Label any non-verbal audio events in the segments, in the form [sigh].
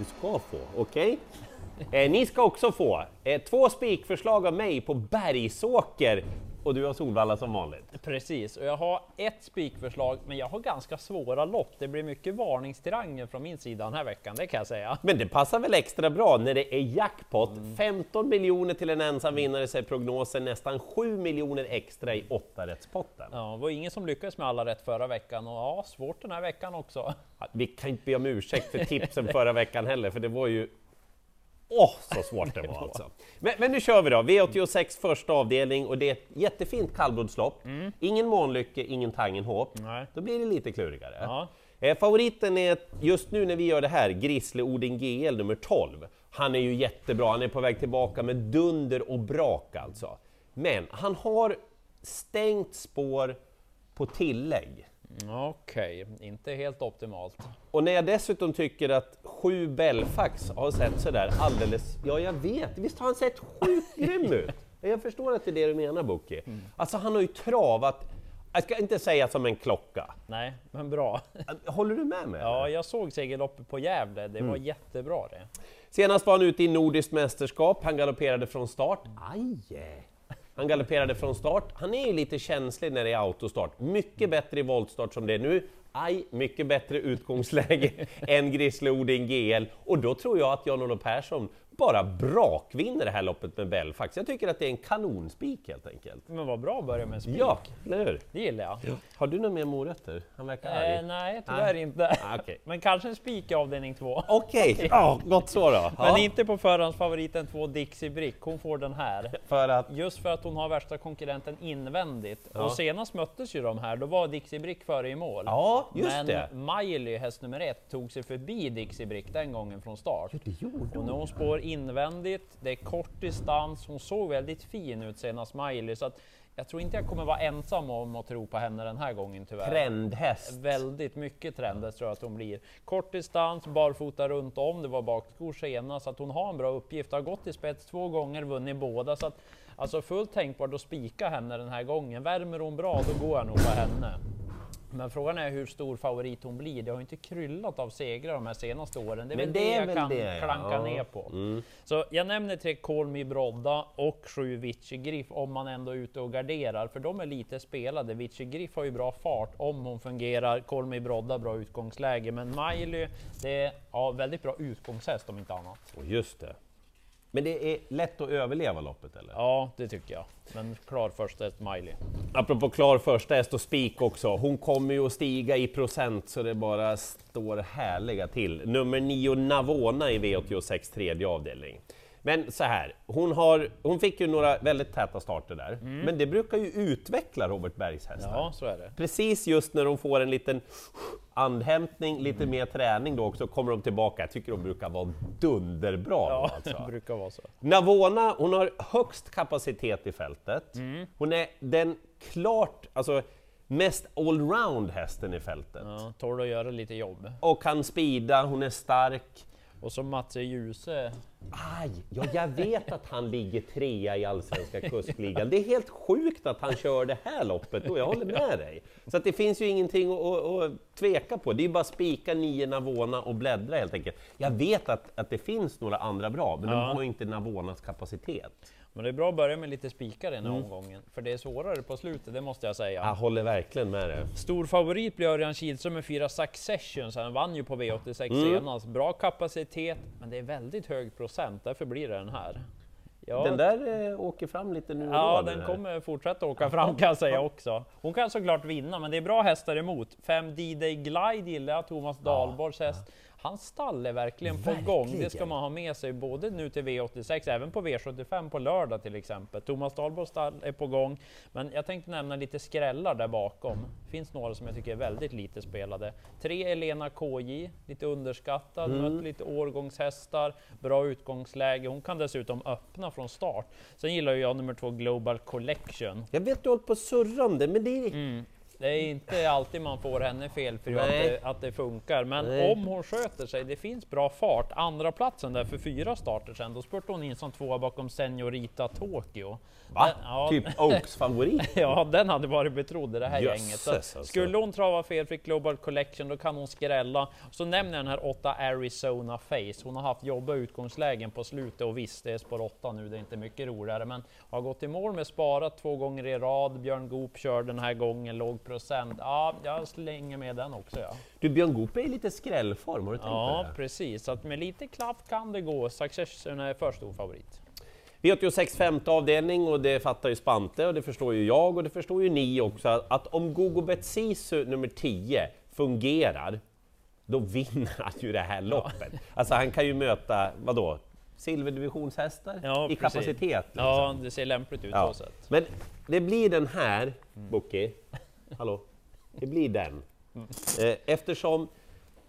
Du ska få, okej? Eh, ni ska också få eh, två spikförslag av mig på Bergsåker och du har Solvalla som vanligt. Precis, och jag har ett spikförslag, men jag har ganska svåra lopp. Det blir mycket varningstriangel från min sida den här veckan, det kan jag säga. Men det passar väl extra bra när det är jackpot. 15 miljoner till en ensam vinnare är prognosen nästan 7 miljoner extra i åttarättspotten. Ja, det var ingen som lyckades med alla rätt förra veckan och ja, svårt den här veckan också. Vi kan inte be om ursäkt för tipsen förra veckan heller, för det var ju Åh, så svårt det var alltså! Men, men, nu kör vi då! V86 första avdelning och det är ett jättefint kallblodslopp. Mm. Ingen Månlycke, ingen Tangenhop. Då blir det lite klurigare. Ja. Eh, favoriten är just nu när vi gör det här, Grisle Odin GL nummer 12. Han är ju jättebra, han är på väg tillbaka med dunder och brak alltså. Men han har stängt spår på tillägg. Okej, okay. inte helt optimalt. Och när jag dessutom tycker att sju Belfax har sett sådär alldeles... Ja, jag vet, visst har han sett sjukt grym ut? [laughs] Jag förstår att det är det du menar Boki. Mm. Alltså han har ju travat, jag ska inte säga som en klocka. Nej, men bra. Håller du med mig? Ja, jag såg segerloppet på Gävle, det mm. var jättebra det. Senast var han ute i Nordiskt mästerskap, han galopperade från start. Aj! Han galopperade från start. Han är ju lite känslig när det är autostart. Mycket bättre i voltstart som det är nu. Aj, mycket bättre utgångsläge [laughs] än Grisle Odin GL. Och då tror jag att Jan-Olof Persson bara brakvinner det här loppet med Belfax. Jag tycker att det är en kanonspik helt enkelt. Men vad bra att börja med en spik. Ja, eller hur? Det gillar jag. Ja. Har du några mer morötter? Han verkar arg. Eh, nej, tyvärr ah. inte. Ah, okay. [laughs] Men kanske en spik i avdelning två. Okej, okay. [laughs] ja, gott så då. Men inte på förhandsfavoriten två Dixie Brick. Hon får den här. [laughs] För att? Just för att hon har värsta konkurrenten invändigt. Ja. Och senast möttes ju de här, då var Dixie Brick före i mål. Ja, just Men det. Miley, häst nummer ett, tog sig förbi Dixie Brick den gången från start. Ja, det gjorde och nu hon spår invändigt det är kort distans, hon såg väldigt fin ut senast Miley, så att jag tror inte jag kommer vara ensam om att tro på henne den här gången tyvärr. Trendhäst! Väldigt mycket trendhäst tror jag att hon blir. Kort distans, barfota runt om, det var bakskor senast, så att hon har en bra uppgift. Har gått i spets två gånger, vunnit båda, så att alltså fullt tänkbart att spika henne den här gången. Värmer hon bra, då går jag nog på henne. Men frågan är hur stor favorit hon blir. Det har inte kryllat av segrar de här senaste åren. Det är Men väl det, det jag väl kan det, klanka ja. ner på. Mm. Så jag nämner tre Kolmi Brodda och sju Vici Griff om man ändå är ute och garderar, för de är lite spelade. Vici Griff har ju bra fart om hon fungerar. Kolmi Brodda bra utgångsläge, men Miley, det är ja, väldigt bra utgångshäst om inte annat. Och just det. Men det är lätt att överleva loppet eller? Ja, det tycker jag. Men klar första häst Miley. Apropå klar första häst och spik också. Hon kommer ju att stiga i procent så det bara står härliga till. Nummer 9 Navona i V86 tredje avdelning. Men så här, hon, har, hon fick ju några väldigt täta starter där, mm. men det brukar ju utveckla Robert Bergs hästar. Ja, så är det. Precis just när de får en liten andhämtning, lite mm. mer träning då också, kommer de tillbaka. Jag tycker de brukar vara dunderbra. Ja, [laughs] alltså. brukar vara så. Navona, hon har högst kapacitet i fältet. Mm. Hon är den klart, alltså mest allround hästen i fältet. Ja, tål att göra lite jobb. Och kan spida, hon är stark. Och så Mats Djuse. Aj, ja, jag vet att han ligger trea i allsvenska kuskligan. Det är helt sjukt att han kör det här loppet och jag håller med dig. Så att det finns ju ingenting att, att, att tveka på. Det är bara spika nio Navona och bläddra helt enkelt. Jag vet att, att det finns några andra bra, men ja. de har ju inte Navonas kapacitet. Men det är bra att börja med lite spikar den här mm. omgången, för det är svårare på slutet, det måste jag säga. Jag håller verkligen med dig. Stor favorit blir Örjan Kihlström med fyra Successions, han vann ju på V86 mm. senast. Bra kapacitet, men det är väldigt hög procent, därför blir det den här. Ja. Den där eh, åker fram lite nu och Ja, den, den kommer fortsätta åka fram kan jag säga också. Hon kan såklart vinna, men det är bra hästar emot. 5 D-Day Glide gillar jag, Thomas Dahlborgs häst. Hans stall är verkligen, verkligen på gång. Det ska man ha med sig både nu till V86, även på V75 på lördag till exempel. Thomas Dahlborgs stall är på gång, men jag tänkte nämna lite skrällar där bakom. Det finns några som jag tycker är väldigt lite spelade. Tre Elena KJ, lite underskattad, mm. mött lite årgångshästar, bra utgångsläge. Hon kan dessutom öppna från start. Sen gillar jag nummer två Global Collection. Jag vet du har hållit på att surra om det, men det är... Mm Det är inte alltid man får henne felfri och att det, att det funkar. Men Nej. om hon sköter sig, det finns bra fart. Andra platsen där för fyra starter sen, då spurtade hon in som tvåa bakom Senorita Tokyo. Va? Den- ja, Typ Oaks favorit? [laughs] Ja, den hade varit betrodd i det här Jösses, gänget. Så alltså. Skulle hon trava felfritt Global Collection, då kan hon skrälla. Så nämner jag den här 8 Arizona Face. Hon har haft jobba utgångslägen på slutet och visst, det är spår 8 nu, det är inte mycket roligare, men har gått i mål med sparat två gånger i rad. Björn Goop kör den här gången, låg procent. Ja, jag slänger med den också. Ja, Du, Björn Goop är i lite skrällform, har du tänkt ja precis. Så att med lite klaff kan det gå. Succession är för stor favorit. V86 femte avdelning och det fattar ju Spante och det förstår ju jag och det förstår ju ni också att om Gogo Betsisu nummer 10 fungerar, då vinner han ju det här loppet. Alltså han kan ju möta, vadå, silverdivisionshästar Ja, i precis. kapacitet. Liksom. Ja, det ser lämpligt ut Ja. så sätt. Men det blir den här, Boki, hallå, det blir den. Eh, eftersom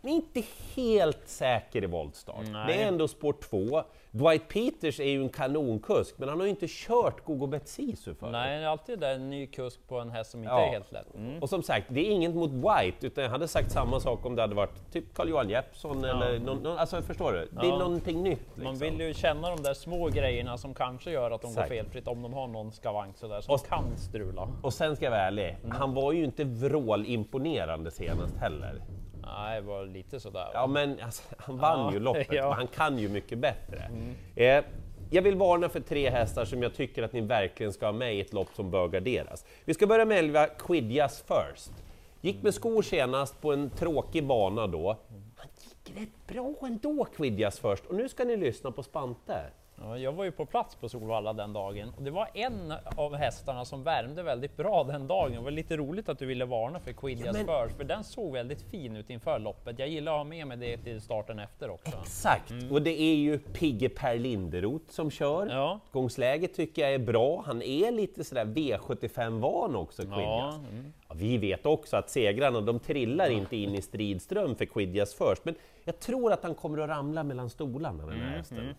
är inte helt säker i voltstart. Nej. Det är ändå spår 2. Dwight Peters är ju en kanonkusk, men han har ju inte kört Gogo Betsisu förut. Nej, det är alltid det, en ny kusk på en häst som inte Ja. är helt lätt. Mm. Och som sagt, det är inget mot White, utan jag hade sagt samma sak om det hade varit typ Carl-Johan Jeppsson eller någon, någon, alltså förstår du? Det är Ja. någonting nytt. Liksom. Man vill ju känna de där små grejerna som kanske gör att de Exakt. går felfritt om de har någon skavank sådär som Och- kan strula. Och sen ska jag vara ärlig, han var ju inte vrålimponerande senast heller. Nej, det var lite sådär. Ja, men alltså, han vann Ja, ju [laughs] loppet, ja. men han kan ju mycket bättre. Eh, jag vill varna för tre hästar som jag tycker att ni verkligen ska ha med i ett lopp som bör garderas. Vi ska börja med 11 Quidjas First. Gick med skor senast på en tråkig bana då. Han gick rätt bra ändå, Quidjas First. Och nu ska ni lyssna på Spante. Ja, jag var ju på plats på Solvalla den dagen och det var en av hästarna som värmde väldigt bra den dagen. Det var lite roligt att du ville varna för Quidjas Ja, men- First, för den såg väldigt fin ut inför loppet. Jag gillar att ha med mig det till starten efter också. Exakt, och det är ju Pigge Per Linderoth som kör. Ja. Utgångsläget tycker jag är bra. Han är lite sådär V75-van också, Quidjas. Ja, mm. Ja, vi vet också att segrarna, de trillar inte in i stridström för Quidjas först, men jag tror att han kommer att ramla mellan stolarna, den här hästen.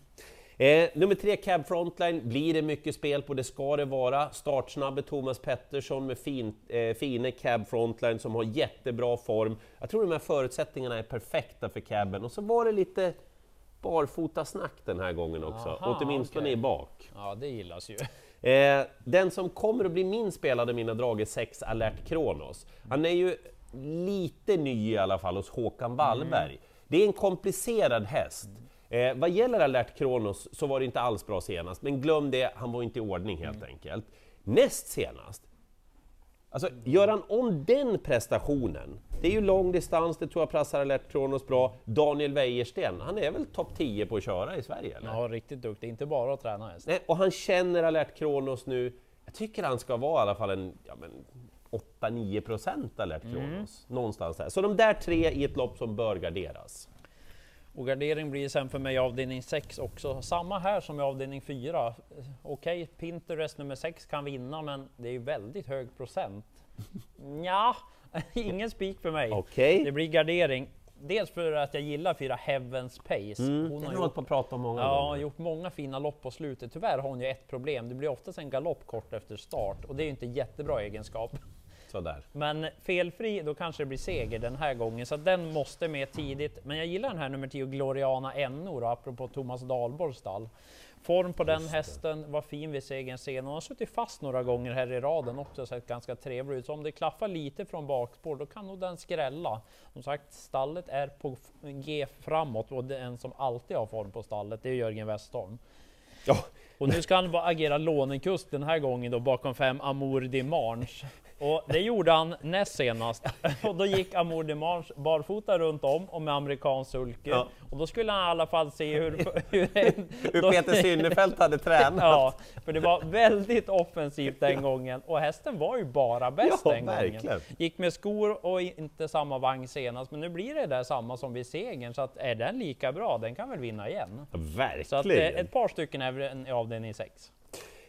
Eh, nummer tre, Cab Frontline, blir det mycket spel på, det ska det vara. Startsnabbe Thomas Pettersson med fin, eh, fine Cab Frontline som har jättebra form. Jag tror de här förutsättningarna är perfekta för Caben. Och så var det lite barfotasnack den här gången också, Aha, åtminstone okej. i bak. ja, det gillas ju. Eh, den som kommer att bli min spelade mina drag är 6 Alert Kronos. Han är ju lite ny i alla fall hos Håkan Wallberg. Det är en komplicerad häst. Eh, vad gäller Alert Kronos så var det inte alls bra senast, men glöm det, han var inte i ordning helt enkelt. Näst senast, Alltså, gör han om den prestationen, det är ju lång distans, det tror jag passar Alert Kronos bra. Daniel Wäjersten, han är väl topp 10 på att köra i Sverige? Eller? Ja, riktigt duktig. Inte bara att träna häst. Nej, och han känner Alert Kronos nu. Jag tycker han ska vara i alla fall en ja, men 8-9 procent Alert Kronos. Någonstans där. Så de där tre i ett lopp som bör garderas. Och gardering blir sen för mig avdelning 6 också. Samma här som i avdelning 4. Okej, Pinterest nummer 6 kan vinna, men det är ju väldigt hög procent. [laughs] Ja, [laughs] ingen spik för mig. Okej. Det blir gardering. Dels för att jag gillar fyra Heavens Pace. Mm, Hon har hållit på att prata om många ja, gånger. gjort många fina lopp på slutet. Tyvärr har hon ju ett problem. Det blir oftast en galopp kort efter start och det är ju inte jättebra egenskap. Sådär. Men felfri, då kanske det blir seger den här gången, så den måste med tidigt. Men jag gillar den här nummer 10, Gloriana NO, då, apropå Thomas Dahlborgs stall. Form på den hästen var fin vid segern sen. Hon har suttit fast några gånger här i raden också, sett ganska trevlig ut. Så om det klaffar lite från bakspår, då kan nog den skrälla. Som sagt, stallet är på G framåt och det är en som alltid har form på stallet, det är Jörgen Westholm. Ja, Och nu ska han bara agera lånekust den här gången då bakom fem Amour Dimanche. Och det gjorde han näst senast. [laughs] Och då gick Amour Dimanche barfota runt om och med amerikansk sulky. Ja. Och då skulle han i alla fall se hur... [laughs] [laughs] hur, hur då- Peter Synnerfelt hade tränat. Ja, för det var väldigt offensivt den gången. Och hästen var ju bara bäst Ja, den gången. verkligen. Gick med skor och inte samma vagn senast. Men nu blir det där samma som vid segern. Så att är den lika bra, den kan väl vinna igen. Verkligen. Så att eh, ett par stycken är i avdelning 6.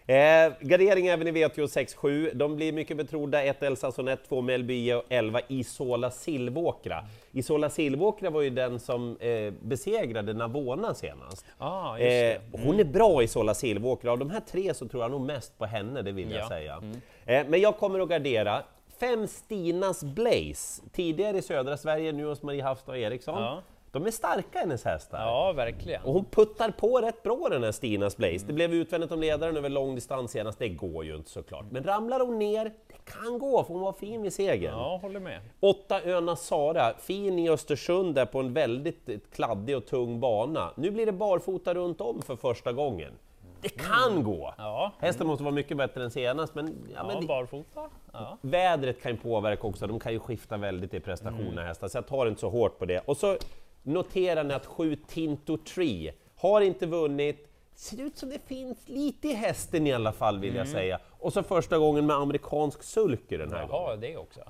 Eh, gardering även i V86 De blir mycket betrodda. 1 Elsa Sonett, 2 Melby och 11 Isola Silvåkra. Isola Silvåkra var ju den som eh, besegrade Navona senast. Ah. Eh, och hon är bra Isola Silvåkra. Av de här tre så tror jag nog mest på henne, det vill jag Ja. säga. Eh, men jag kommer att gardera Fem Stinas Blaze, tidigare i södra Sverige, nu hos Marie Hafstad Eriksson. Ja. De är starka hennes hästar. Ja, verkligen. Och hon puttar på rätt bra den här Stinas Blaze. Det blev utvändigt om ledaren över lång distans senast, det går ju inte såklart. Men ramlar hon ner, det kan gå för hon var fin vid segern. Ja, håller med. Åtta Öna Sara, fin i Östersund där på en väldigt kladdig och tung bana. Nu blir det barfota runt om för första gången. Det kan gå! Ja, Hästen måste vara mycket bättre än senast, men, ja, ja men det- barfota. Ja. vädret kan ju påverka också, de kan ju skifta väldigt i prestationerna Mm. hästar, så jag tar inte så hårt på det. Och så noterar ni att sju Tinto Tree har inte vunnit, ser ut som det finns lite i hästen i alla fall vill Mm. jag säga. Och så första gången med amerikansk sulky den här gången. Jaha, det också.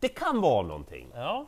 Det kan vara någonting. Ja.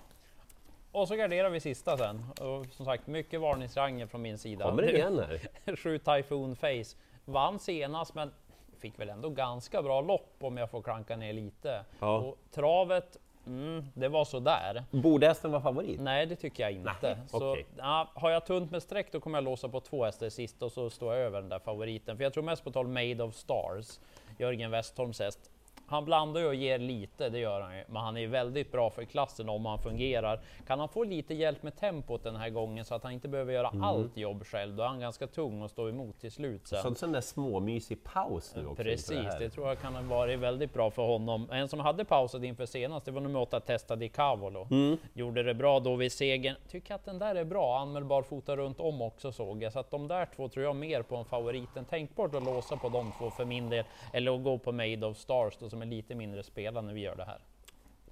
Och så garderar vi sista sen. Och som sagt, mycket varningsranger från min sida. Kommer det igen här? [laughs] Sju Typhoon Face. Vann senast, men fick väl ändå ganska bra lopp om jag får klanka ner lite. Ja. Och travet, mm, det var så där. Borde hästen vara favorit? Nej, det tycker jag inte. Nej, så, okej. ja, har jag tunt med streck då kommer jag låsa på två hästar sist och så står jag över den där favoriten. För jag tror mest på 12 Made of Stars, Jörgen Westholms häst. Han blandar ju och ger lite, det gör han ju. Men han är väldigt bra för klassen om han fungerar. Kan han få lite hjälp med tempot den här gången så att han inte behöver göra allt jobb själv, då är han ganska tung att stå emot till slut sen. Så en sån där småmysig paus nu också. Precis, det det tror jag kan ha varit väldigt bra för honom. En som hade pausat inför senast, det var nummer 8 Testa Di Cavolo. Mm. Gjorde det bra då vid segern. Tycker att den där är bra, anmälbar fota runt om också såg jag. Så att de där två tror jag mer på en favorit än tänkbart att låsa på de två för min del. Eller att gå på Made of Stars då, som är lite mindre spelad när vi gör det här.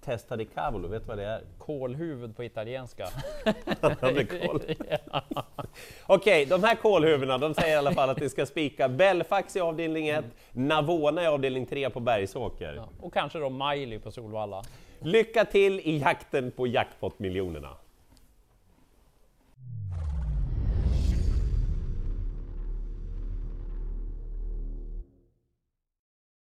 Testa di cavolo, vet du vad det är? Kålhuvud på italienska. Hade koll. [laughs] Okej, de här kålhuvudena, de säger i alla fall att vi ska spika Belfax i avdelning 1, Navona i avdelning 3 på Bergsåker. Ja, och kanske då Miley på Solvalla. Lycka till i jakten på jackpot-miljonerna!